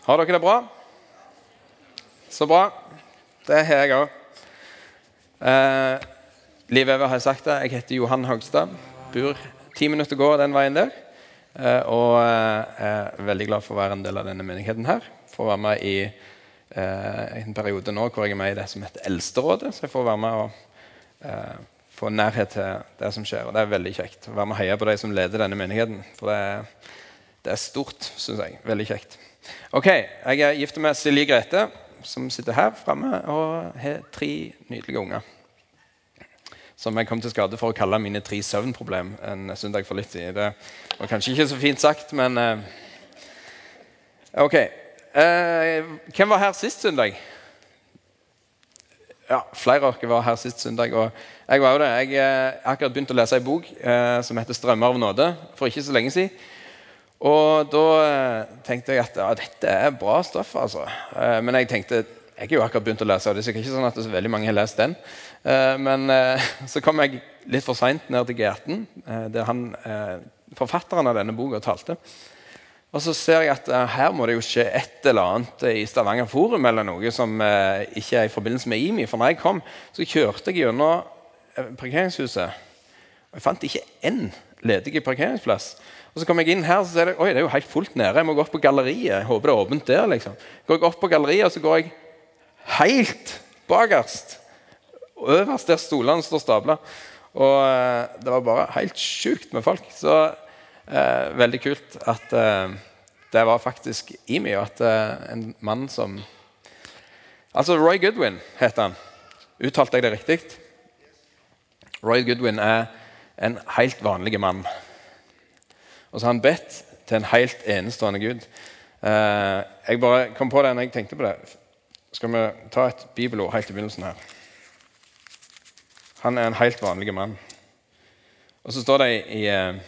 Har dere det bra? Så bra. Det har jeg òg. Eh, Liv Eva har sagt det. Jeg heter Johan Hogstad. Bor ti minutter gå den veien der. Eh, og eh, er veldig glad for å være en del av denne menigheten her. Få være med i eh, en periode nå hvor jeg er med i det som heter Eldsterådet. Så jeg får være med og eh, få nærhet til det som skjer. Og det er veldig kjekt å være med og heie på de som leder denne menigheten. For det er, det er stort, syns jeg. Veldig kjekt. Ok, Jeg er gift med Silje Grete, som sitter her framme og har tre nydelige unger. Som jeg kom til skade for å kalle mine tre søvnproblem en søndag for litt siden. Det var kanskje ikke så fint sagt, men eh, Ok. Eh, hvem var her sist søndag? Ja, Flere av dere var her sist søndag. og Jeg var jo det. Jeg har akkurat begynt å lese en bok eh, som heter 'Strømmer av nåde', for ikke så lenge siden. Og da eh, tenkte jeg at ja, dette er bra stoff. altså. Eh, men jeg tenkte jeg har jo akkurat begynt å lese, og det er sikkert ikke sånn at det er veldig mange har lest den. Eh, men så kom jeg litt for seint ned til G18, eh, der han, forfatteren av denne boka talte. Og så ser jeg at her må det jo skje et eller annet i Stavanger Forum eller noe som ikke er i forbindelse med IMI. For når jeg kom, så kjørte jeg gjennom parkeringshuset, og jeg fant ikke én ledig parkeringsplass. Og Så kom jeg inn her og så er jeg, oi, det er jo helt fullt nede. Jeg må gå opp på galleriet. Jeg håper det er åpent der. liksom. Går jeg opp på galleriet, og så går jeg helt bakerst. Øverst der stolene står stabla. Og eh, det var bare helt sjukt med folk. Så eh, veldig kult at eh, det var faktisk i meg at eh, en mann som Altså Roy Goodwin heter han. Uttalte jeg det riktig? Roy Goodwin er en helt vanlig mann. Og så har han bedt til en helt enestående Gud. Eh, jeg bare kom på det når jeg tenkte på det. Skal vi ta et bibelord helt i begynnelsen her? Han er en helt vanlig mann. Og så står det i, i uh,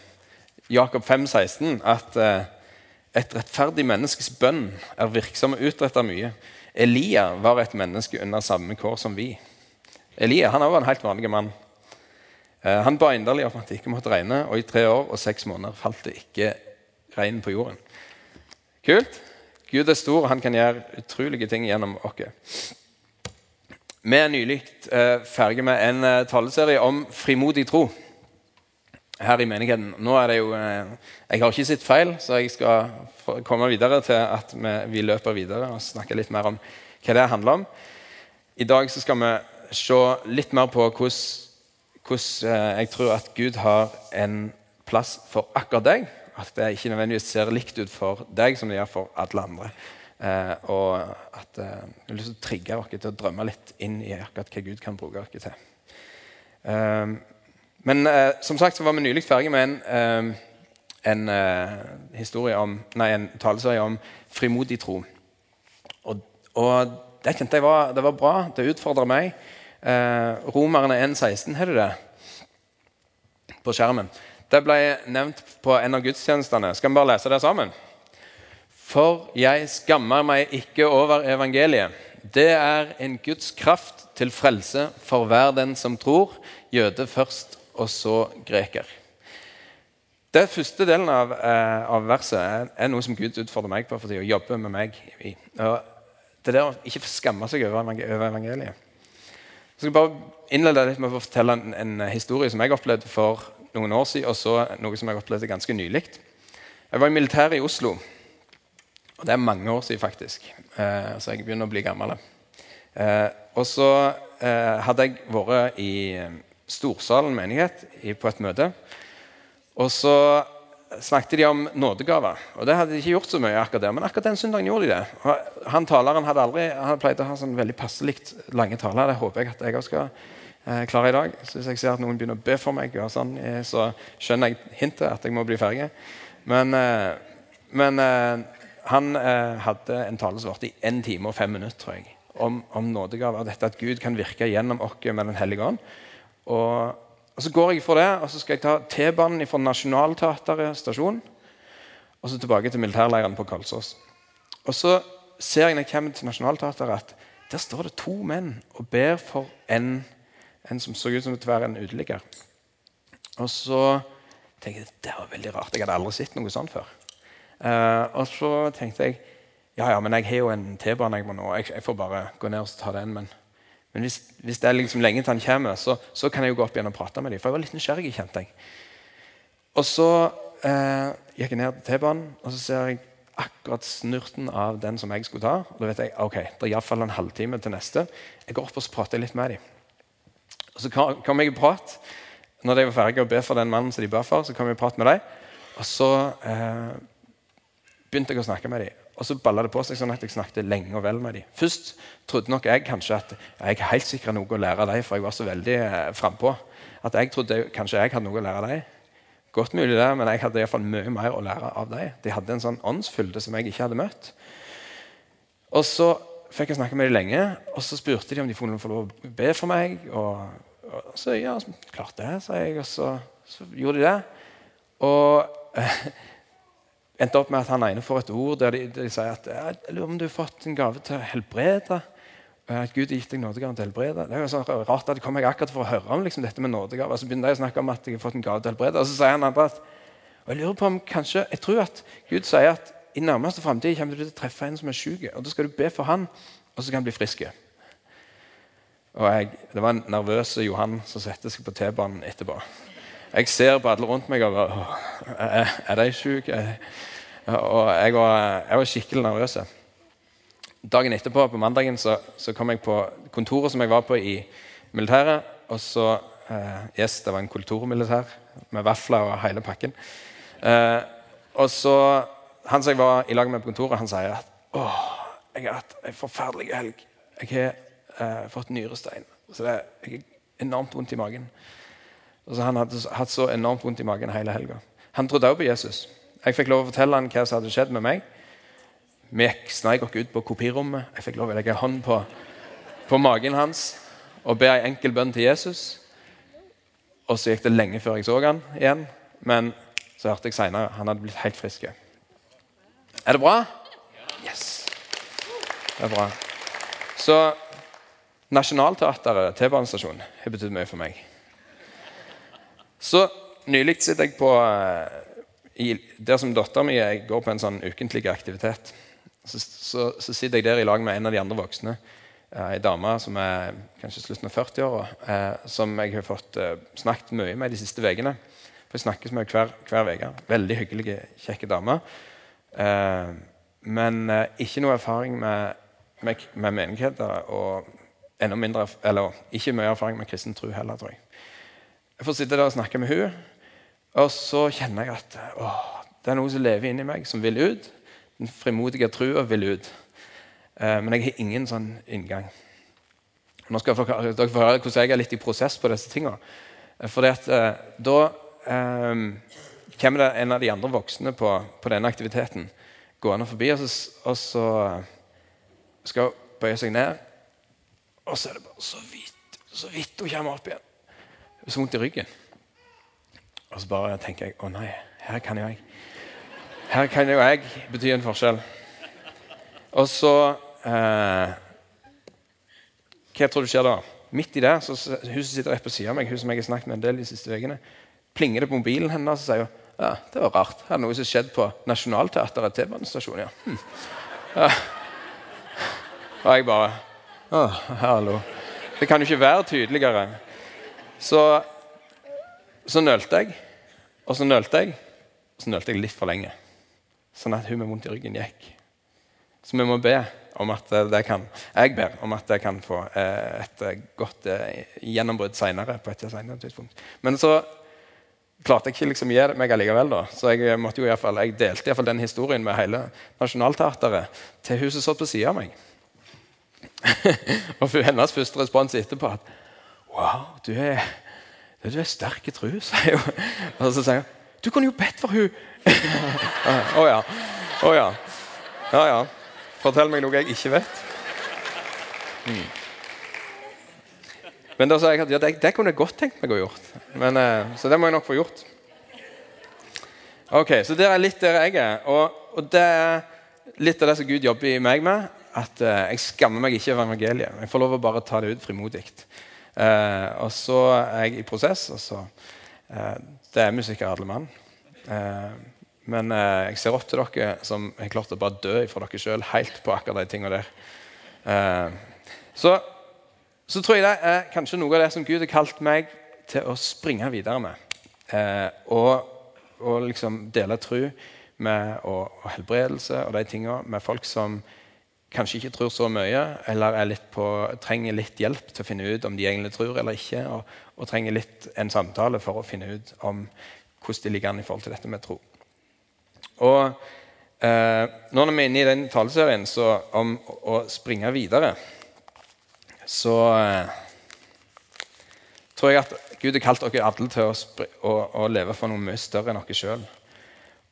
Jakob 5, 16 at eh, et rettferdig menneskes bønn er virksom og utretter mye. Elia var et menneske under samme kår som vi. Elia han var en helt vanlig mann. Uh, han ba inderlig om at det ikke måtte regne, og i tre år og seks måneder falt det ikke regn på jorden. Kult. Gud er stor, og han kan gjøre utrolige ting gjennom oss. Vi er nylig eh, ferdig med en eh, taleserie om frimodig tro her i menigheten. Nå er det jo, eh, Jeg har ikke sett feil, så jeg skal komme videre til at vi, løper videre og snakke litt mer om hva det handler om. I dag skal vi se litt mer på hvordan, hvordan eh, jeg tror at Gud har en plass for akkurat deg. At det ikke nødvendigvis ser likt ut for deg som det gjør for alle andre. Eh, og at eh, jeg har lyst til å trigge dere til å drømme litt inn i akkurat hva Gud kan bruke dere til. Eh, men eh, som sagt så var vi nylig ferdig med en, eh, en om, nei, en taleserie om frimodig tro. Og, og, det kjente jeg var, det var bra. Det utfordra meg. Romerne 1,16 heter det på skjermen. Det ble nevnt på en av gudstjenestene. Skal vi bare lese det sammen? For jeg skammer meg ikke over evangeliet. Det er en Guds kraft til frelse for hver den som tror, jøde først, og så greker. Den første delen av, eh, av verset er, er, noe som Gud utfordrer meg på for å jobbe med meg i. Og det der å ikke skamme seg over evangeliet. Jeg skal bare innlede litt med å fortelle en, en, historie som jeg opplevde for noen år siden, og så noe som jeg opplevde ganske nylig. Jeg var i militæret i Oslo. Og det er mange år siden, faktisk. Eh, så jeg begynner å bli gammel. Eh, og så eh, hadde jeg vært i eh, Storsalen menighet på et møte. Og så snakket de om nådegaver. Og det hadde de ikke gjort så mye akkurat der, men akkurat den søndagen gjorde de det. Han taleren hadde aldri, han pleide å ha sånn veldig passelig lange taler. Det håper jeg at jeg også skal eh, klare i dag. Så hvis jeg ser at noen begynner å be for meg, sånn, eh, så skjønner jeg hintet at jeg må bli ferdig. Men, men han eh, hadde en tale som varte i 1 time og 5 minutter, tror jeg, om, om nådegaver. Dette at Gud kan virke gjennom oss med Den hellige ånd. Og, og, Så går jeg for det, og så skal jeg ta T-banen fra Nationaltheatret stasjon og så tilbake til militærleiren på Kalsås. Og så ser jeg når jeg kommer til Nationaltheatret, at der står det to menn og ber for en, en som så ut som å være en uteligger. Og så tenker jeg det var veldig rart. Jeg hadde aldri sett noe sånt før. Uh, og så tenkte jeg ja, ja, men jeg har jo en T-bane jeg må nå. Jeg, jeg, får bare gå ned og ta den. Men, men hvis, hvis, det er liksom lenge til han kommer, så, så, kan jeg jo gå opp igjen og prate med dem. For jeg var litt nysgjerrig, kjente jeg. Og så eh, gikk jeg ned til T-banen, og så ser jeg akkurat snurten av den som jeg skulle ta. Og da vet jeg ok, det er iallfall en halvtime til neste. Jeg går opp og så prater jeg litt med dem. Og så kom jeg i prat. Når de var ferdige å be for den mannen som de ba for, så kom jeg i prat med dem. Og så eh, begynte jeg å snakke med dem. Og så balla det på seg sånn at jeg snakket lenge og vel med dem. Først trodde nok jeg kanskje at jeg har helt sikkert noe å lære av dem, for jeg var så veldig eh, frampå. At jeg trodde kanskje jeg hadde noe å lære av dem. Godt mulig det, men jeg hadde i hvert fall mye mer å lære av dem. De hadde en sånn åndsfylde som jeg ikke hadde møtt. Og så fikk jeg snakke med dem lenge, og så spurte de om de kunne få lov å be for meg. Og, og så ja, klart det, sa jeg, og så, så gjorde de det. Og endte opp med at han ene får et ord der de, de sier at jeg lurer om du har fått en gave til å helbrede. At Gud har gitt deg nådegave til å helbrede. Det er jo sånn rart at jeg kommer akkurat for å høre om liksom, dette med nådegave. Så begynner jeg å snakke om at jeg har fått en gave til å helbrede. Og så sier han andre at og jeg lurer på om kanskje, jeg tror at Gud sier at i nærmeste framtid kommer du til å treffe en som er syk. Og da skal du be for han, og så kan han bli frisk. Og jeg, Det var en nervøs Johan som satte seg på T-banen etterpå. Jeg ser på alle rundt meg og bare Er, de syke? Og jeg var, jeg var, skikkelig nervøs. Dagen etterpå, på mandagen, så, så, kom jeg på kontoret som jeg var på i militæret. Og så eh, Yes, det var en kulturmilitær med vafler og hele pakken. Eh, og så Han som jeg var i lag med på kontoret, han sier at åh, jeg har hatt en forferdelig helg. Jeg har eh, fått nyrestein. Så det, er enormt vondt i magen. Og så Han hadde hatt så enormt vondt i magen hele helga. Han trodde også på Jesus. Jeg fikk lov å fortelle han hva som hadde skjedd med meg. Vi sneik oss ut på kopirommet. Jeg fikk lov å legge hånd på, på magen hans og be ei enkel bønn til Jesus. Og så gikk det lenge før jeg så han igjen. Men så hørte jeg seinere han hadde blitt helt frisk. Er det bra? Yes. Det er bra. Så Nationaltheatret, T-banestasjon, har betydd mye for meg. Så nylig sitter jeg på eh, i, der som dattera mi går på en sånn ukentlig aktivitet, så, så, så, sitter jeg der i lag med en av de andre voksne. Eh, ei dame som er kanskje slutten av 40-åra, eh, som jeg har fått eh, snakket mye med de siste ukene. For jeg snakkes med hver, uke. Veldig hyggelige, kjekke dame. Eh, men ikke noe erfaring med, med, med menigheter. Og enda mindre, eller ikke mye erfaring med kristen tro heller, tror jeg. Jeg får sitte der og snakke med hun og så kjenner jeg at å, det er noe som lever inni meg, som vil ut. Den frimodige trua vil ut. Eh, men jeg har ingen sånn inngang. Nå skal dere høre hvordan jeg er litt i prosess på disse tingene. For fordi at eh, da eh, kommer det en av de andre voksne på, på denne aktiviteten gående forbi, og så, og så skal hun bøye seg ned. Og så er det bare så vidt, så vidt hun kommer opp igjen. Så vondt i ryggen. Og så bare tenker jeg å nei, her kan jo jeg Her kan jo jeg bety en forskjell. Og så eh, Hva tror du skjer da? Midt i det, så Hun som sitter rett på siden av meg, hun som jeg har snakket med en del de siste ukene, plinger det på mobilen hennes og sier ja, det var rart. Det er noe som skjedde på Nationaltheatret T-banestasjon. Ja. Hm. Og jeg bare Å, hallo. Det kan jo ikke være tydeligere. Så så nølte jeg, og så nølte jeg, og så nølte jeg litt for lenge. Sånn at hun med vondt i ryggen gikk. Så vi må be om at det kan, jeg ber om at jeg kan få eh, et eh, godt eh, gjennombrudd tidspunkt. Men så klarte jeg ikke liksom gi meg allikevel. da. Så jeg, måtte jo i fall, jeg delte i fall den historien med hele Nationaltheatret til hun som satt på sida av meg. og hennes første respons etterpå at Wow, du er du er sterk i tro, sier hun. Og så sier hun Du kunne jo bedt for hun. Å oh, ja. Å oh, ja. Ja ja. Fortell meg noe jeg ikke vet. Mm. Men da sa jeg at ja, det, det, kunne jeg godt tenkt meg å gjort. Men, eh, så det må jeg nok få gjort. Ok, Så der er litt der jeg er. Og, og, det er litt av det som Gud jobber i meg med. At uh, jeg skammer meg ikke over evangeliet. Jeg får lov å bare ta det ut frimodig. Eh, og så er jeg i prosess. og så, eh, Det er musikere alle mann. Eh, Men jeg ser opp til dere som har klart å bare dø for dere sjøl helt på akkurat de tingene der. Så, så, tror jeg det er kanskje noe av det som Gud har kalt meg til å springe videre med. Og, og, liksom dele tro med, og, og, helbredelse og de tingene med folk som kanskje ikke tror så mye, eller litt på, trenger litt hjelp til å finne ut om de egentlig tror eller ikke, og, og trenger litt en samtale for å finne ut om hvordan de ligger an i forhold til dette med tro. Og eh, Når vi er inne i den taleserien om å springe videre, så eh, tror jeg at Gud har kalt dere alle til å, å, å, leve for noe mye større enn dere sjøl.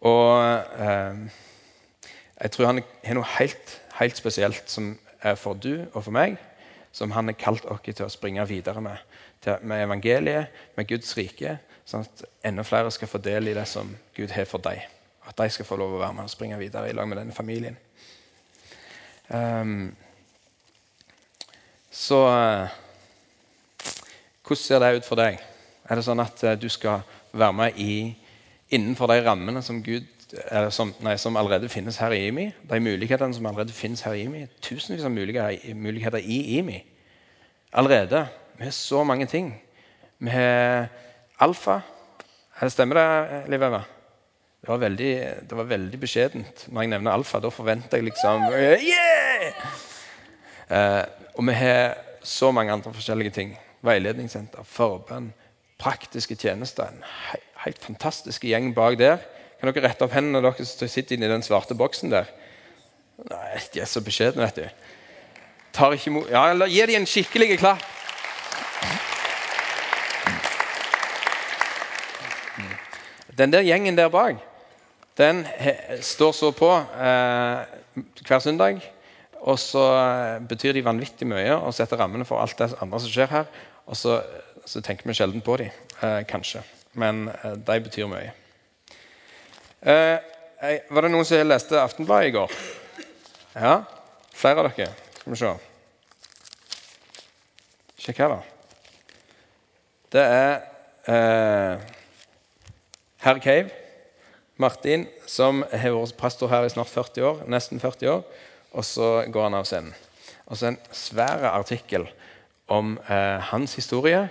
Og eh, jeg tror han har noe helt, helt spesielt som er for du og for meg, som han har kalt dere til å springe videre med. Til, med evangeliet, med Guds rike, sånn at enda flere skal få del i det som Gud har for deg. At de skal få lov å være med og springe videre i lag med denne familien. Um, så Hvordan ser det ut for deg? Er det sånn at uh, du skal være med i, innenfor de rammene som, Gud, som, nei, som, allerede finnes her i IMI? De mulighetene som allerede finnes her i IMI? Tusenvis av muligheter, i IMI. Allerede. Vi har så mange ting. Vi har alfa. Stemmer det, Liv Eva? Det var veldig, det var veldig beskjedent når jeg nevner alfa. Da forventer jeg liksom yeah! Eh, og vi har så mange andre forskjellige ting. Veiledningssenter, forbønn, praktiske tjenester. En helt fantastisk gjeng bak der. Kan dere rette opp hendene dere som sitter inni den svarte boksen der? Nei, De er så beskjedne, vet du. Tar ikke ja, Gi dem en skikkelig klapp. Den der gjengen der bak den står så på eh, hver søndag. Og så eh, betyr de vanvittig mye og setter rammene for alt det andre som skjer her. Og så, så tenker vi sjelden på dem, eh, kanskje. Men eh, de betyr mye. Eh, var det noen som leste Aftenbladet i går? Ja? Flere av dere? Skal vi se. Sjekk her, da. Det er eh, Herr Cave Martin, som har vært pastor her i snart 40 år, nesten 40 år. Og så går han av scenen. Og så en svær artikkel om eh, hans historie.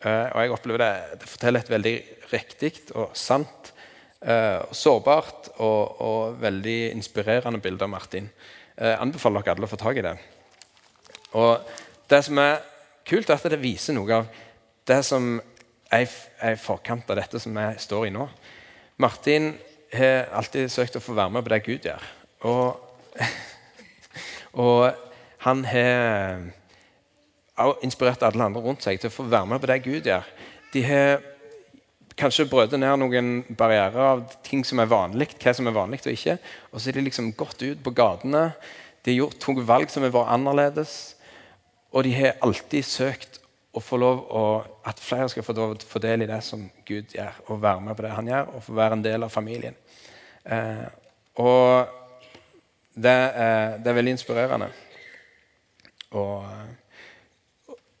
Eh, og jeg opplever det, det forteller et veldig riktig og sant, sårbart og, og, veldig inspirerende bilde av Martin. Jeg eh, anbefaler dere alle å få tak i det. Og det som er kult, er at det viser noe av det som er i forkant av dette som vi står i nå. Martin har alltid søkt å få være med på det Gud gjør. Og, og han har inspirert alle andre rundt seg til å få være med på det Gud gjør. De har kanskje brøt ned noen barrierer av ting som er vanlig, hva som er vanlig og ikke. Og så har de liksom gått ut på gatene. De har gjort tok valg som har vært annerledes. Og de har alltid søkt å få lov å, at flere skal få, få del i det som Gud gjør, og være med på det han gjør, og få være en del av familien. Eh, og det er, det er, veldig inspirerende. Og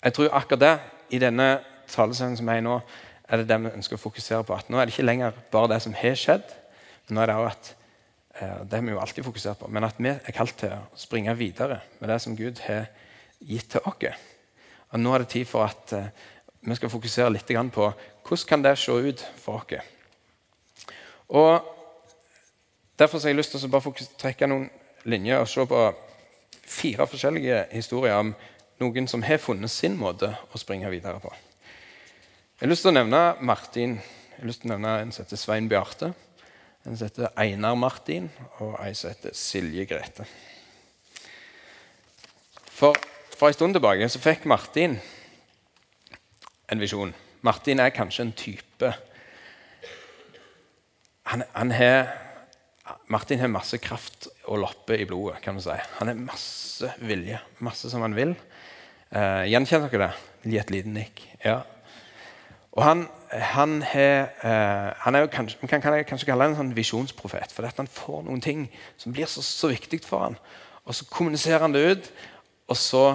jeg tror akkurat det, i denne talesangen som er i nå, er det det vi ønsker å fokusere på. At nå er det ikke lenger bare det som har skjedd, men nå er det også at eh, det har vi jo alltid fokusert på, men at vi er kalt til å springe videre med det som Gud har gitt til oss. Og nå er det tid for at uh, vi skal fokusere litt på hvordan kan det se ut for oss. Og Derfor har jeg lyst til å bare trekke noen linjer og se på fire forskjellige historier om noen som har funnet sin måte å springe videre på. Jeg har lyst til å nevne Martin. Jeg har lyst til å nevne En som heter Svein Bjarte. En som heter Einar Martin, og en som heter Silje Grete. For for en stund tilbake så fikk Martin en visjon. Martin er kanskje en type han, han har, Martin har masse kraft og loppe i blodet. kan du si. Han har masse vilje, masse som han vil. Eh, Gjenkjenner dere det? Gi et lite nikk. Ja. Og han, han, har, uh, han er jo kanskje, Man kan, kan kanskje kalle han en sånn visjonsprofet. For han får noen ting som blir så, så viktig for han. Og så kommuniserer han det ut, og så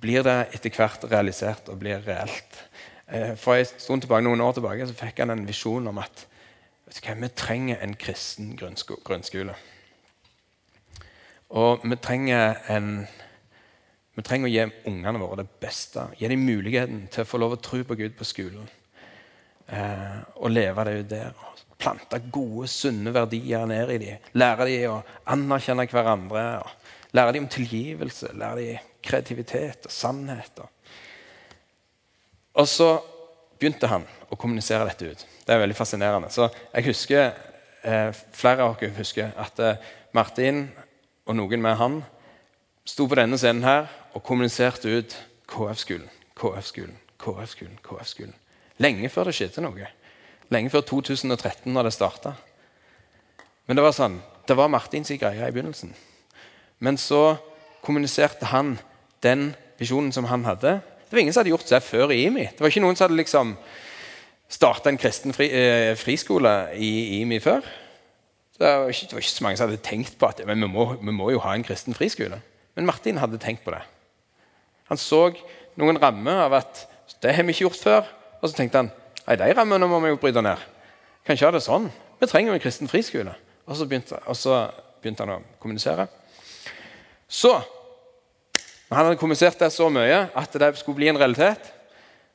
blir det etter hvert realisert og blir reelt. Eh, for en stund tilbake, noen år tilbake så fikk han en visjon om at vet du hva, vi trenger en kristen grunnsko grunnskole. Og vi trenger, en, vi trenger å gi ungene våre det beste. Gi dem muligheten til å få lov å tro på Gud på skolen. Eh, og leve det ut der. Plante gode, sunne verdier ned i dem. Lære dem å anerkjenne hverandre. lære dem om tilgivelse. Lære dem kreativitet og sannhet. Og så begynte han å kommunisere dette ut. Det er veldig fascinerende. Så jeg husker, eh, Flere av dere husker at eh, Martin og noen med han sto på denne scenen her og kommuniserte ut KF-skolen, KF-skolen, KF-skolen. KF-skolen. Lenge før det skjedde noe. Lenge før 2013, når det starta. Men det var sånn, det var Martins greie i begynnelsen. Men så kommuniserte han den visjonen som han hadde. Det var ingen som hadde gjort det før i IMI. Det var ikke noen som hadde liksom starta en kristen fri, eh, friskole i IMI før. Det var, ikke, det var, ikke, så mange som hadde tenkt på at men vi må, vi må jo ha en kristen friskole. Men Martin hadde tenkt på det. Han så noen rammer av at det har vi ikke gjort før. Og så tenkte han nei, de rammene må vi jo bryte ned. Kan ikke ha det sånn. Vi trenger jo en kristen friskole. Og så begynte, og så begynte han å kommunisere. Så når han hadde kommunisert det så mye at det skulle bli en realitet,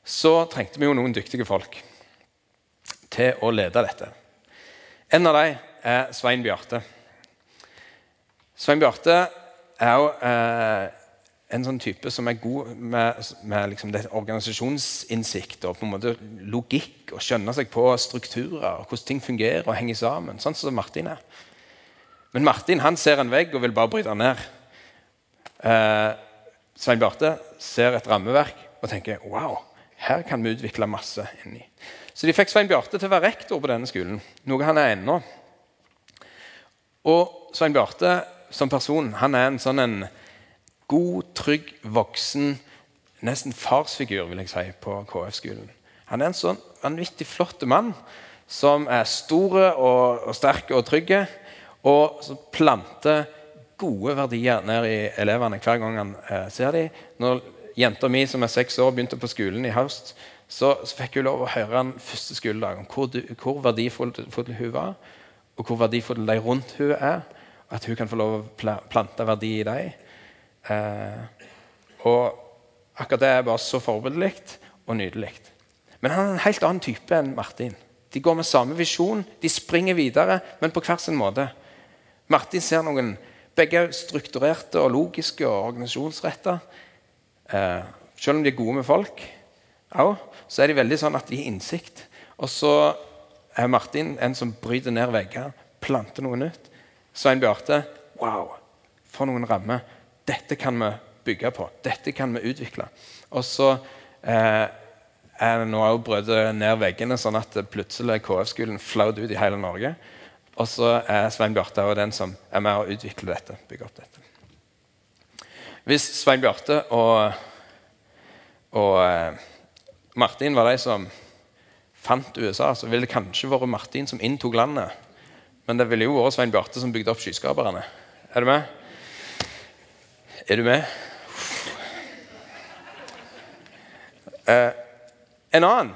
så trengte vi jo noen dyktige folk til å lede dette. En av dem er Svein Bjarte. Svein Bjarte er jo eh, en sånn type som er god med, med liksom organisasjonsinnsikt og på en måte logikk og skjønner seg på strukturer og hvordan ting fungerer og henger sammen. Sånn som Martin er. Men Martin han ser en vegg og vil bare bryte den ned. Eh, Svein Bjarte ser et rammeverk og tenker wow, her kan vi utvikle masse inni. Så de fikk Svein Bjarte til å være rektor på denne skolen, noe han er ennå. Og Svein Bjarte som person han er en sånn en god, trygg, voksen, nesten farsfigur vil jeg si, på KF-skolen. Han er en sånn vanvittig flott mann som er stor og, og sterk og trygg, og som planter gode verdier ned i elevene hver gang han eh, ser dem. Når jenta mi som er seks år, begynte på skolen i høst, så, så fikk hun lov å høre den første skoledag om hvor, hvor verdifull hun var, og hvor verdifull de rundt hun er. At hun kan få lov å plante verdi i dem. Eh, og akkurat det er bare så forbilledlig og nydelig. Men han er en helt annen type enn Martin. De går med samme visjon, de springer videre, men på hver sin måte. Martin ser noen begge er strukturerte og logiske og organisasjonsretta. Eh, selv om de er gode med folk, også, så er de veldig sånn at de har innsikt. Og så er Martin en som bryter ned vegger, planter noe nytt. Svein Bjarte wow, for noen rammer. Dette kan vi bygge på. Dette kan vi utvikle. Og så eh, er nå òg brødet ned veggene, sånn at plutselig KF-skolen flaut ut i hele Norge. Og så er Svein Bjarte den som er med å utvikle dette. bygge opp dette. Hvis Svein Bjarte og, og eh, Martin var de som fant USA, så ville det kanskje vært Martin som inntok landet. Men det ville jo vært Svein Bjarte som bygde opp skyskraperne. Er du med? Er du med? Uh, en annen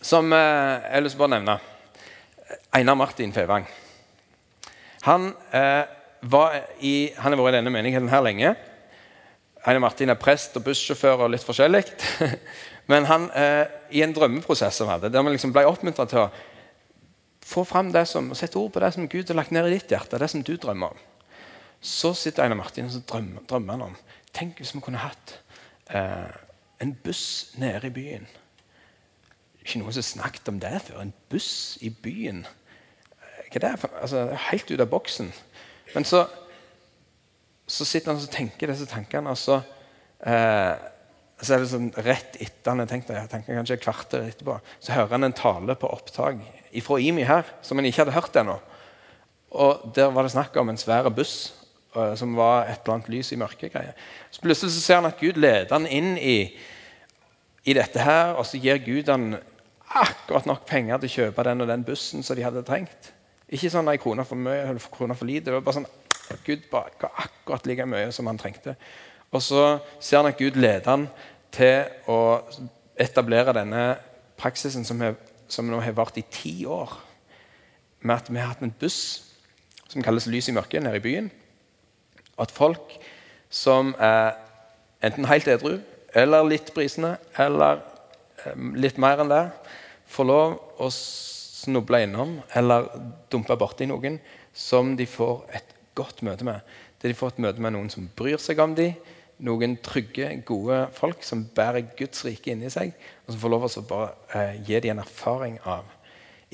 som uh, jeg har lyst til å nevne Einar Martin Fevang. Han, eh, i, han har vært i denne menigheten her lenge. Einar Martin er prest og bussjåfør og litt forskjellig. Men han, i en drømmeprosess som hadde, der vi liksom ble oppmuntra til å få fram det som, sette ord på det som Gud har lagt ned i ditt hjerte, det som du drømmer om, så sitter Einar Martin og drømmer, drømmer han om Tenk hvis vi kunne hatt eh, en buss nede i byen ikke noen som har snakket om det før. En buss i byen. Hva er det? Altså, helt ut av boksen. Men så, så sitter han og tenker disse tankene, og så, eh, så er det sånn rett etter han har tenkt det, jeg tenker kanskje et kvarter etterpå, så hører han en tale på opptak fra IMI her som han ikke hadde hørt ennå. Og Der var det snakk om en svær buss som var et eller annet lys i mørket. Så Plutselig så ser han at Gud leder han inn i, i dette her, og så gir Gud han akkurat nok penger til å kjøpe den og den bussen som de hadde trengt. Ikke sånn ei krone for mye eller krone for lite. Det var bare sånn Gud bare akkurat like mye som han trengte. Og så ser han at Gud leder han til å etablere denne praksisen som, er, som nå har vart i ti år. med at vi har hatt en buss som kalles Lys i mørket, nede i byen. At folk som er enten helt edru eller litt brisende eller eh, litt mer enn det, får lov å snuble innom eller dumpe borti noen som de får et godt møte med. Der de får et møte med noen som bryr seg om dem, noen trygge, gode folk som bærer Guds rike inni seg, og som får lov å bare eh, gi dem en erfaring av.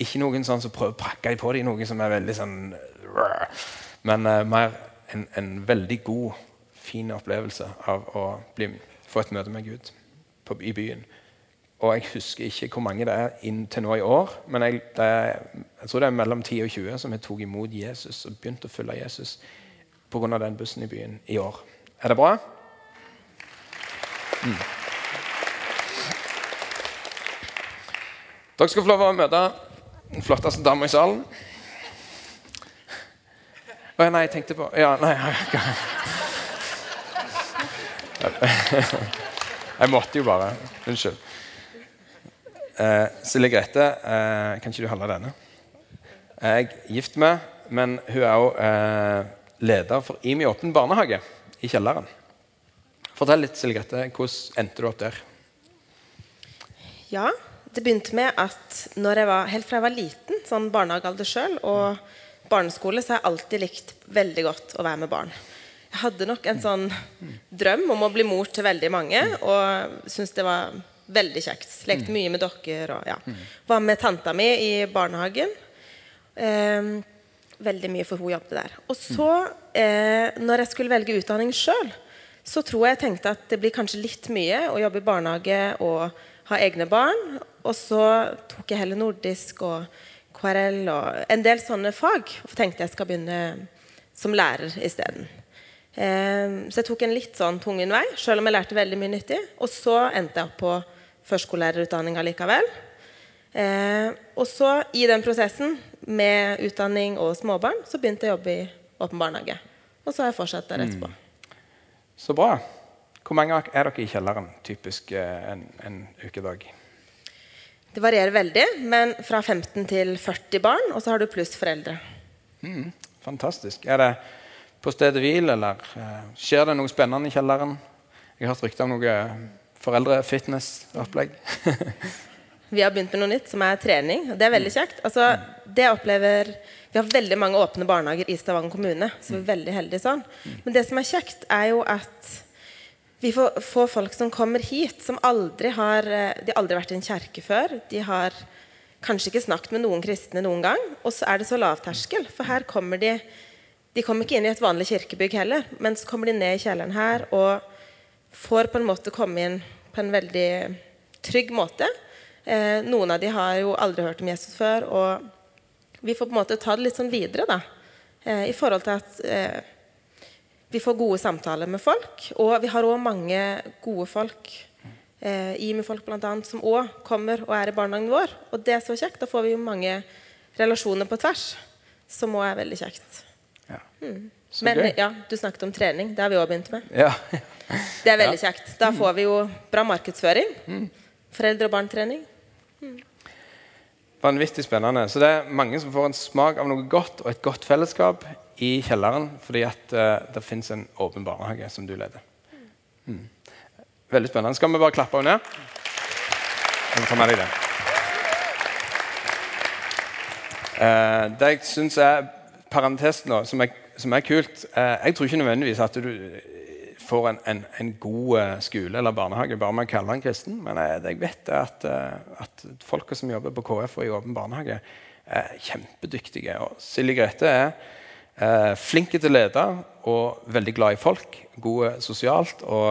Ikke noen sånn som prøver å prakke på dem, noe som er veldig sånn Men eh, mer en, en, veldig god, fin opplevelse av å bli, få et møte med Gud på, i byen. Og jeg husker ikke hvor mange det er inntil nå i år, men jeg, er, jeg tror det er mellom 10 og 20 som jeg tok imot Jesus og begynte å følge Jesus pga. den bussen i byen i år. Er det bra? Mm. Dere skal få lov å møte den flotteste dama i salen. Å nei, jeg tenkte på Ja, nei Jeg måtte jo bare. Unnskyld. Eh, Silje Grete, eh, kan ikke du holde denne? Jeg er gift med, men hun er òg eh, leder for IMI åpen barnehage i kjelleren. Fortell litt, Silje Grete. Hvordan endte du opp der? Ja, det begynte med at når jeg var, helt fra jeg var liten, sånn barnehagealder sjøl, og barneskole, så har jeg alltid likt veldig godt å være med barn. Jeg hadde nok en sånn drøm om å bli mor til veldig mange, og syntes det var veldig kjekt. Lekte mye med dokker og ja. Var med tanta mi i barnehagen. Eh, veldig mye, for hun jobbet der. Og så, eh, når jeg skulle velge utdanning sjøl, så tror jeg jeg tenkte at det blir kanskje litt mye å jobbe i barnehage og ha egne barn. Og så tok jeg heller nordisk og KRL og en del sånne fag. Og tenkte jeg skal begynne som lærer isteden. Eh, så jeg tok en litt sånn tungen vei, sjøl om jeg lærte veldig mye nyttig. Og så endte jeg opp på førskolelærerutdanninga likevel. Eh, og så, i den prosessen med utdanning og småbarn, så begynte jeg å jobbe i åpen barnehage. Og så har jeg fortsatt der etterpå. Mm. Så bra. Hvor mange er dere i kjelleren typisk eh, en, en ukedag? Det varierer veldig, men fra 15 til 40 barn, og så har du pluss foreldre. Mm, fantastisk. Er det på stedet hvil, eller uh, skjer det noe spennende i kjelleren? Jeg har hørt rykter om noe foreldrefitnessopplegg. Vi har begynt med noe nytt, som er trening. og Det er veldig kjekt. Altså, det opplever Vi har veldig mange åpne barnehager i Stavanger kommune, så vi er veldig heldige sånn. Men det som er kjekt, er jo at vi får, får folk som kommer hit, som aldri har De har aldri vært i en kjerke før. De har kanskje ikke snakket med noen kristne noen gang. Og så er det så lavterskel, for her kommer de De kommer ikke inn i et vanlig kirkebygg heller, men så kommer de ned i kjelleren her og får på en måte komme inn på en veldig trygg måte. Eh, noen av de har jo aldri hørt om Jesus før. Og vi får på en måte ta det litt sånn videre, da. Eh, I forhold til at eh, vi får gode samtaler med folk. Og vi har òg mange gode folk, eh, IMI-folk bl.a., som òg kommer og er i barnehagen vår. Og det er så kjekt. Da får vi jo mange relasjoner på tvers, som òg er veldig kjekt. Ja. Mm. Men ja, du snakket om trening. Det har vi òg begynt med. Ja. det er veldig kjekt. Da får vi jo bra markedsføring. Mm. Foreldre- og barntrening. Vanvittig spennende. Så det er mange som får en smak av noe godt og et godt fellesskap i kjelleren fordi at uh, det fins en åpen barnehage som du leder. Mm. Veldig spennende. Skal vi bare klappe henne ned? Jeg ta med deg det. Uh, det jeg syns er parentes nå, som er, som er kult uh, Jeg tror ikke nødvendigvis at du får en, en, en, god eh, skole eller barnehage bare man kaller kalle den kristen. Men jeg, jeg vet at, eh, at folka som jobber på KF og i åpen barnehage, er kjempedyktige. Og Silje Grete er eh, flink til å lede og veldig glad i folk. God sosialt. Og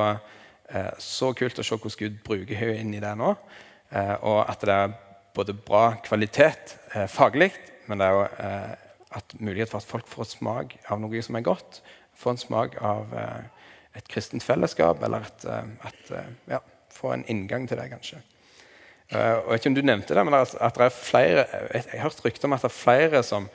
eh, så kult å se hvordan Gud bruker henne inn i det nå. Eh, og at det er både bra kvalitet eh, faglig, men det er jo at mulighet for at folk får smak av noe som er godt. Får en smak av eh, et kristent fellesskap, eller et, eh, et, eh, ja, få en inngang til det, kanskje. Uh, og jeg vet ikke om du nevnte det, men at det er flere, jeg, jeg har hørt rykter om at det er flere som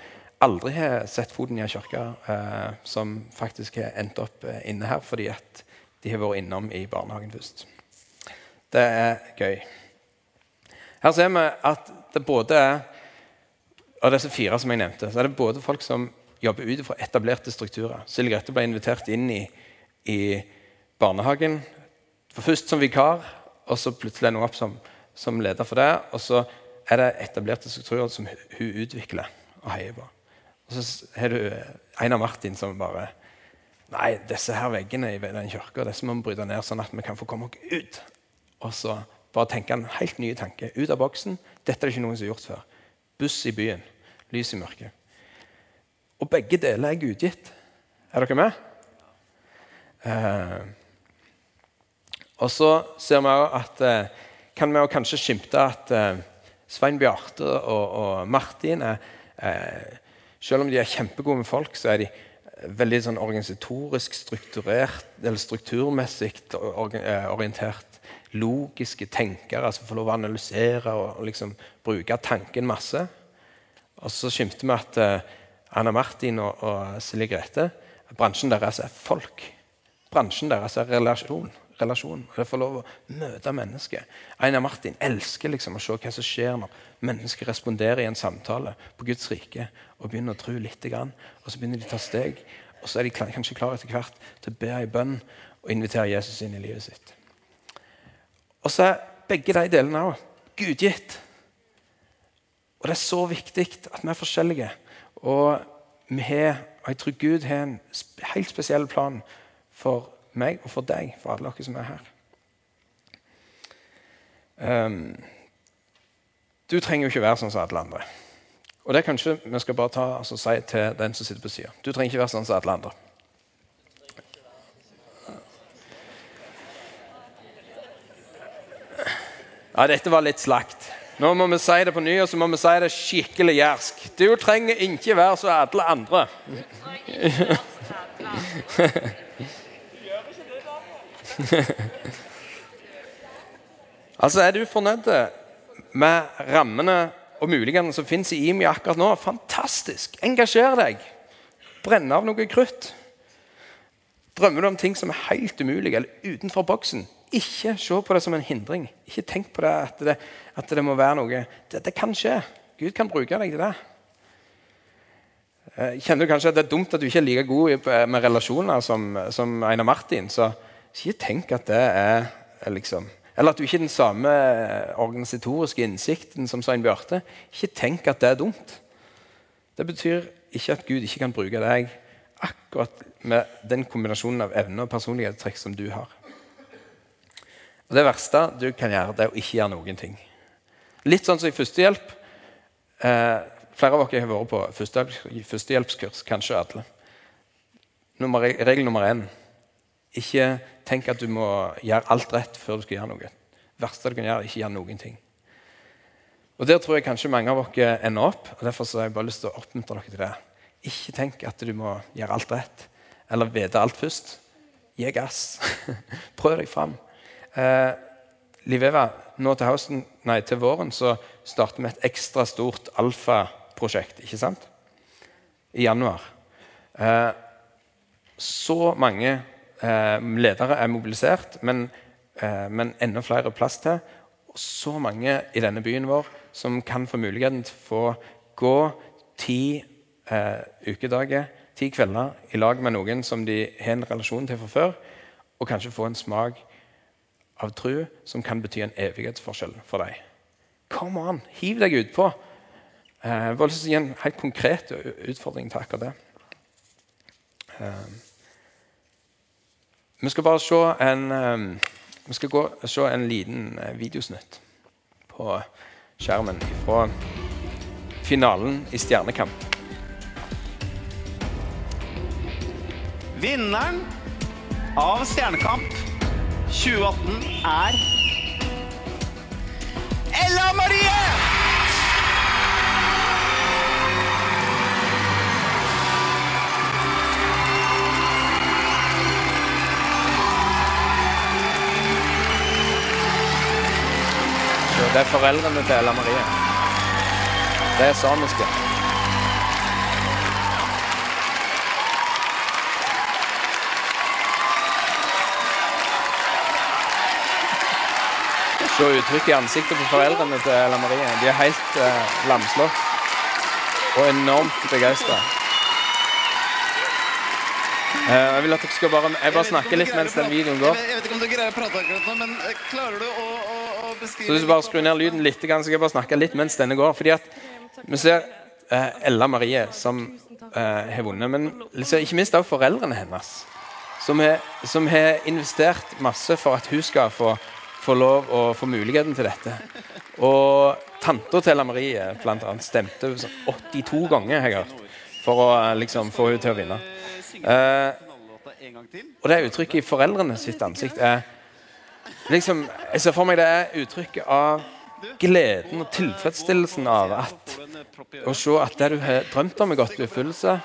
aldri har sett foten i en kirke, uh, som faktisk har endt opp uh, inne her fordi at de har vært innom i barnehagen først. Det er gøy. Her ser vi at det både er av disse fire som jeg nevnte, så er det både folk som jobber ut fra etablerte strukturer. Silje Grete ble invitert inn i, i barnehagen. For først som vikar, og så plutselig ender hun opp som, som, leder for det. Og så er det etablerte strukturer som hun utvikler og heier på. Og så har du Einar Martin som bare Nei, disse her veggene i den kirka må vi bryte ned, sånn at vi kan få komme oss ut. Og så bare tenke en helt ny tanke. Ut av boksen. Dette er det ikke noen som har gjort før. Buss i byen. Lys i mørket. Og begge deler er gudgitt. Er dere med? Eh, og så ser vi også at eh, kan vi kanskje skimte at eh, Svein Bjarte og, og Martin er, eh, Selv om de er kjempegode med folk, så er de veldig sånn organisatorisk strukturert, eller strukturmessig eh, orientert. Logiske tenkere som altså får lov å analysere og, og liksom bruke tanken masse. Og så skimter vi at uh, Anna Martin og, og Silje Grete bransjen deres er folk. Bransjen deres er relasjon. relasjon. Det får lov å møte mennesker. Einar Martin elsker liksom å se hva som skjer når mennesker responderer i en samtale på Guds rike og begynner å tro litt. Og så begynner de å ta steg. Og så er de kanskje klare etter hvert til å be i bønn og invitere Jesus inn i livet sitt. Og så er begge de delene òg gudgitt. Og det er så viktig at vi er forskjellige. Og vi har, og jeg tror Gud har en helt spesiell plan for meg og for deg, for alle dere som er her. Um, du trenger jo ikke være sånn som alle andre. Og det kanskje vi skal bare ta, altså, si til den som sitter på sida. Du trenger ikke være sånn som alle andre. Ja, dette var litt slakt. Nå må vi si det på ny, og så må vi si det skikkelig jærsk. Du trenger ikke være så alle andre. altså, er du fornøyd med rammene og mulighetene som fins i IMI akkurat nå? Fantastisk! Engasjer deg. Brenne av noe krutt. Drømmer du om ting som er helt umulige eller utenfor boksen? Ikke se på det som en hindring. Ikke tenk på det at det, at det må være noe det, kan skje. Gud kan bruke deg til det. Eh, kjenner du kanskje at det er dumt at du ikke er like god med relasjoner som, som Einar Martin? Så ikke tenk at det er liksom Eller at du ikke har den samme organisatoriske innsikten som Svein Bjarte. Ikke tenk at det er dumt. Det betyr ikke at Gud ikke kan bruke deg akkurat med den kombinasjonen av evne og personlighetstrekk som du har. Og Det verste du kan gjøre, det er å ikke gjøre noen ting. Litt sånn som i førstehjelp. Eh, flere av dere har vært på førstehjelpskurs, kanskje alle. Nummer, regel nummer én ikke tenk at du må gjøre alt rett før du skal gjøre noe. Det verste du kan gjøre, er ikke gjøre noen ting. Og Der tror jeg kanskje mange av dere ender opp. og Derfor har jeg bare lyst til å oppmuntre dere til det. Ikke tenk at du må gjøre alt rett eller vite alt først. Gi gass. Prøv deg fram. Eh, Liveva, nå til, høsten, nei, til våren så starter vi et ekstra stort alfaprosjekt. ikke sant? I januar. Eh, så mange ledere er mobilisert, men, eh, men enda flere plass til. Og så mange i denne byen vår som kan få muligheten til å få gå ti eh, ukedager, ti kvelder, i lag med noen som de har en relasjon til fra før, og kanskje få en smak av tru som kan bety en evighetsforskjell for deg. Kom an, hiv deg utpå. Eh, jeg vil gi en helt konkret utfordring til akkurat det. Eh, vi skal bare se en, eh, vi gå, se en liten videosnutt på skjermen fra finalen i Stjernekamp. Vinneren av Stjernekamp 2018 er Ella Marie! Det er foreldrene til Ella Marie. Det er samiske. Se uttrykket i ansiktet på foreldrene til Ella Marie. De er helt eh, lamslått. og enormt begeistra. jeg vil at dere skal bare Jeg bare snakke litt mens den videoen går. Jeg vet ikke om du greier å prate akkurat nå, men eh, klarer du å, å, Så hvis du bare skrur ned lyden litt, så skal jeg bare snakke litt mens denne går. Fordi at vi ser eh, Ella Marie som eh, har vunnet, men liksom, ikke minst også foreldrene hennes. Som har, som har investert masse for at hun skal få, få lov å få muligheten til dette. Og tanta til Ella Marie blant annet, stemte sånn 82 ganger har jeg hørt, for å eh, liksom, få henne til å vinne. Eh, og det uttrykket i foreldrene sitt ansikt er liksom, Jeg ser for meg det er uttrykket av gleden og tilfredsstillelsen av at å se at det du har drømt om, er gått i oppfyllelse.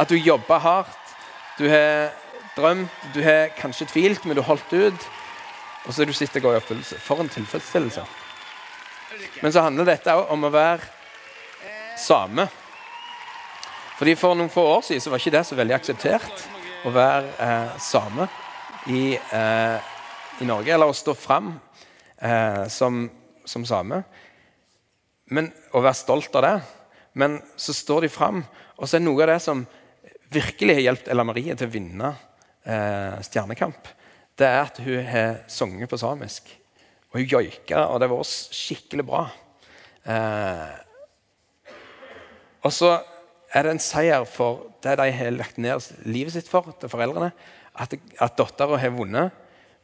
At du jobber hardt. Du har drømt, du har kanskje tvilt, men du har holdt ut. Og så er du sitter og går i oppfyllelse. For en tilfredsstillelse. Men så handler dette òg om å være same. Fordi For noen få år siden så var ikke det så veldig akseptert å være eh, same i, eh, i Norge. Eller å stå fram eh, som, som same. Men, og være stolt av det. Men så står de fram, og så er noe av det som virkelig har hjulpet Ella Marie til å vinne eh, Stjernekamp, det er at hun har sunget på samisk. Og hun joika, og det var også skikkelig bra. Eh, og så er det en seier for det de har lagt ned livet sitt for, til foreldrene. At, at dattera har vunnet.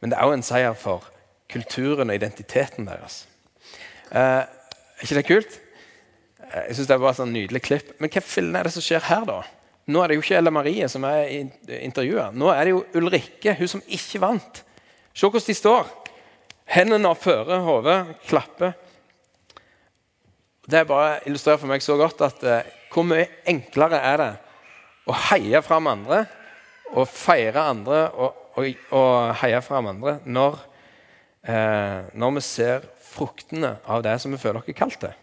Men det er òg en seier for kulturen og identiteten deres. Eh, ikke det kult? Eh, Jeg synes det er et sånn nydelig klipp. Men hva fillen er det som skjer her, da? Nå er det jo ikke Ella Marie som er intervjua. Nå er det jo Ulrikke, hun som ikke vant. Se hvordan de står. Hendene føre hodet, klapper. Det bare illustrerer for meg så godt at eh, hvor mye enklere er det å heie fram andre og feire andre og, og, og heie fram andre når, eh, når vi ser fruktene av det som vi føler oss kalt til.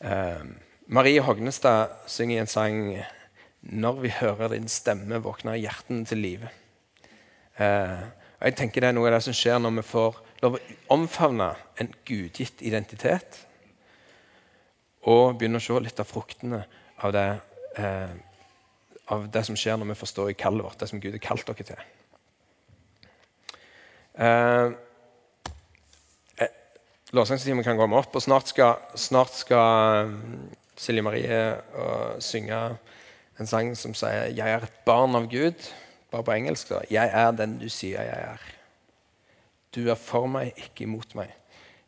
Eh, Marie Hognestad synger i en sang 'Når vi hører din stemme, våkner hjertene til live'. Eh, jeg tenker Det er noe av det som skjer når vi får lov å omfavne en gudgitt identitet og begynne å se litt av fruktene av det, eh, av det som skjer når vi forstår i kallet vårt, det som Gud har kalt dere til. Eh, eh, Lovsangstimen kan komme opp, og snart skal, snart skal mm, Silje Marie uh, synge en sang som sier 'Jeg er et barn av Gud'. Bare på engelsk. da. 'Jeg er den du sier jeg er'. Du er for meg, ikke imot meg.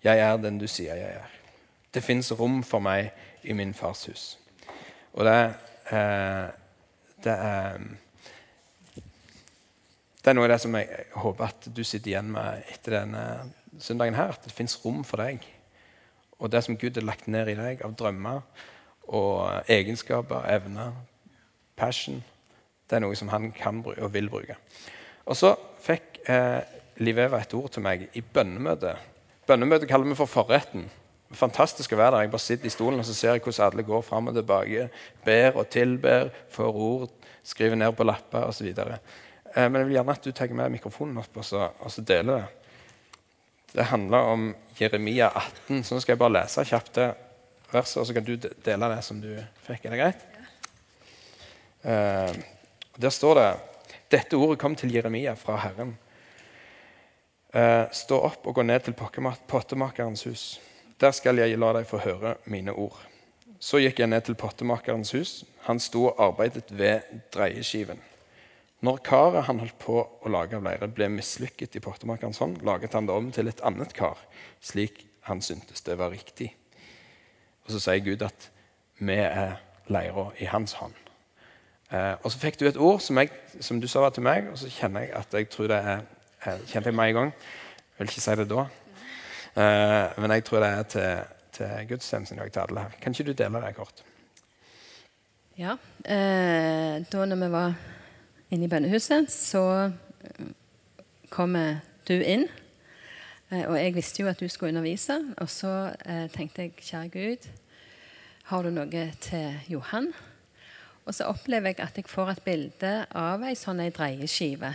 Jeg er den du sier jeg er. Det fins rom for meg i min fars hus. Og det, eh, det er Det er noe av det som jeg håper at du sitter igjen med etter denne søndagen. her, At det fins rom for deg. Og det som Gud har lagt ned i deg av drømmer og egenskaper, evner, passion, det er noe som han kan og vil bruke. Og så fikk eh, Liv Eva et ord til meg i bønnemøtet. Bønnemøtet kaller vi for forretten. Fantastisk å være der. Jeg bare sitter i stolen og så ser jeg hvordan alle går fram og tilbake. Ber og tilber, får ord, skriver ned på lapper osv. Eh, men jeg vil gjerne at du tar med mikrofonen opp og så, og så deler det. Det handler om Jeremia 18, så nå skal jeg bare lese kjapt det verset, og så kan du dele det som du fikk. Er det greit? Eh, der står det Dette ordet kom til Jeremia fra Herren. Eh, stå opp og gå ned til pottemakerens hus. Der skal jeg la deg få høre mine ord. Så gikk jeg ned til pottemakerens hus. Han sto og arbeidet ved dreieskiven. Når karet han holdt på å lage av leire, ble mislykket i pottemakerens hånd, laget han det om til et annet kar, slik han syntes det var riktig. Og så sier Gud at vi er leira i hans hånd. Eh, og så fikk du et ord som, jeg, som du sa var til meg, og så kjenner jeg at jeg tror det er jeg kjente jeg meg i gang. Jeg vil ikke si det da. Eh, men jeg tror det er til, til gudstjenesten i dag til alle her. Kan ikke du dele det kort? Ja. Eh, da når vi var inne i bønnehuset, så kommer eh, du inn. Eh, og jeg visste jo at du skulle undervise. Og så eh, tenkte jeg, kjære Gud, har du noe til Johan? Og så opplever jeg at jeg får et bilde av ei sånn ei dreieskive.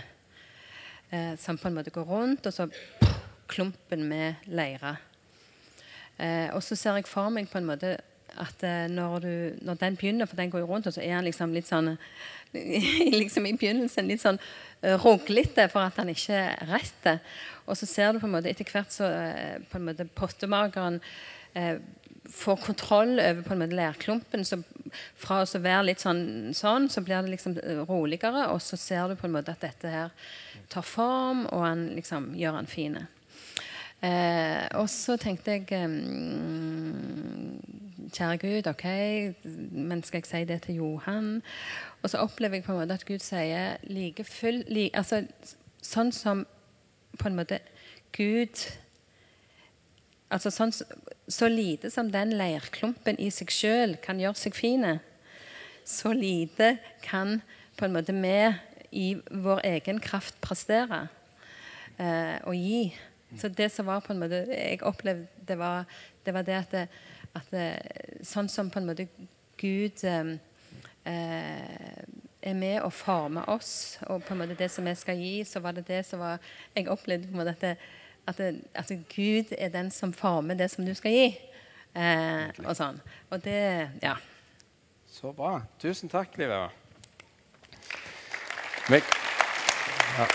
Eh, som på en måte går rundt, og så klumpen med leire. Eh, og så ser jeg for meg på en måte at eh, når, du, når den begynner, for den går jo rundt, og så er han liksom litt sånn liksom I begynnelsen litt sånn uh, ruglete for at han ikke er rett. Og så ser du på en måte etter hvert så eh, på en måte pottemakeren eh, får kontroll over på en måte lærklumpen. Så fra å være litt sånn, sånn, så blir det liksom eh, roligere. Og så ser du på en måte at dette her tar form, og han liksom gjør han fin. Eh, og så tenkte jeg um, Kjære Gud, OK, men skal jeg si det til Johan? Og så opplever jeg på en måte at Gud sier like full li, altså, Sånn som på en måte Gud altså sånn, Så lite som den leirklumpen i seg sjøl kan gjøre seg fine, så lite kan på en måte vi i vår egen kraft prestere eh, og gi. Så det som var på en måte jeg opplevde, det var det, var det at, at Sånn som på en måte Gud eh, eh er med og former oss, og på en måte det som vi skal gi, så var det det som var Jeg opplevde på en måte at, det, at, det, at Gud er den som former det som du skal gi. Eh, og sånn. Og det Ja. Så bra. Tusen takk, Liv Meg. Ja.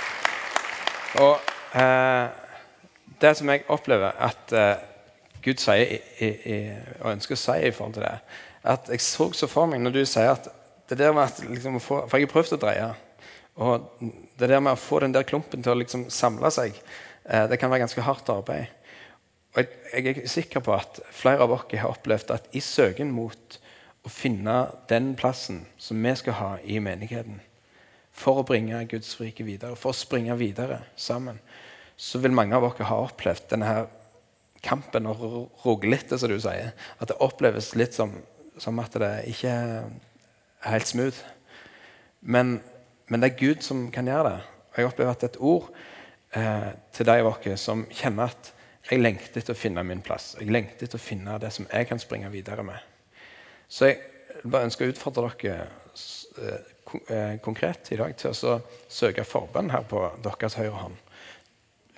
Og eh, det som jeg opplever at eh, Gud sier og ønsker å si i forhold til det, at jeg så så for meg når du sier at det der med at liksom, For jeg har prøvd å dreie. Og det der med å få den der klumpen til å liksom samle seg, eh, det kan være ganske hardt arbeid. Og jeg, jeg, er sikker på at flere av oss har opplevd at i søken mot å finne den plassen som vi skal ha i menigheten, for å bringe Guds rike videre, for å springe videre sammen, så vil mange av dere ha opplevd denne her kampen og ruglete, som du sier. At det oppleves litt som, som at det ikke er helt smooth. Men, men, det er Gud som kan gjøre det. Og jeg opplever at et ord eh, til de av dere som kjenner at jeg lengter etter å finne min plass. Jeg lengter etter å finne det som jeg kan springe videre med. Så jeg bare ønsker å utfordre dere eh, eh, konkret i dag til å søke forbønn her på deres høyre hånd.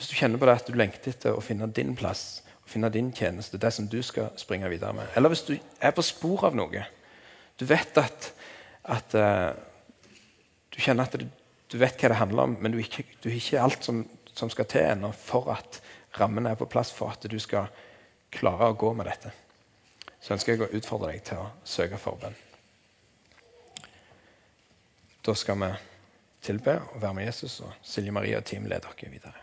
Hvis du kjenner på det at du lengter etter å finne din plass, å finne din tjeneste, det som du skal springe videre med. Eller hvis du er på spor av noe. Du vet at at uh, du kjenner at du, du, vet hva det handler om, men du har ikke alt som, som skal til ennå for at rammene er på plass for at du skal klare å gå med dette. Så ønsker jeg å utfordre deg til å søke forbønn. Da skal vi tilbe og være med Jesus, og Silje Marie og team leder dere videre.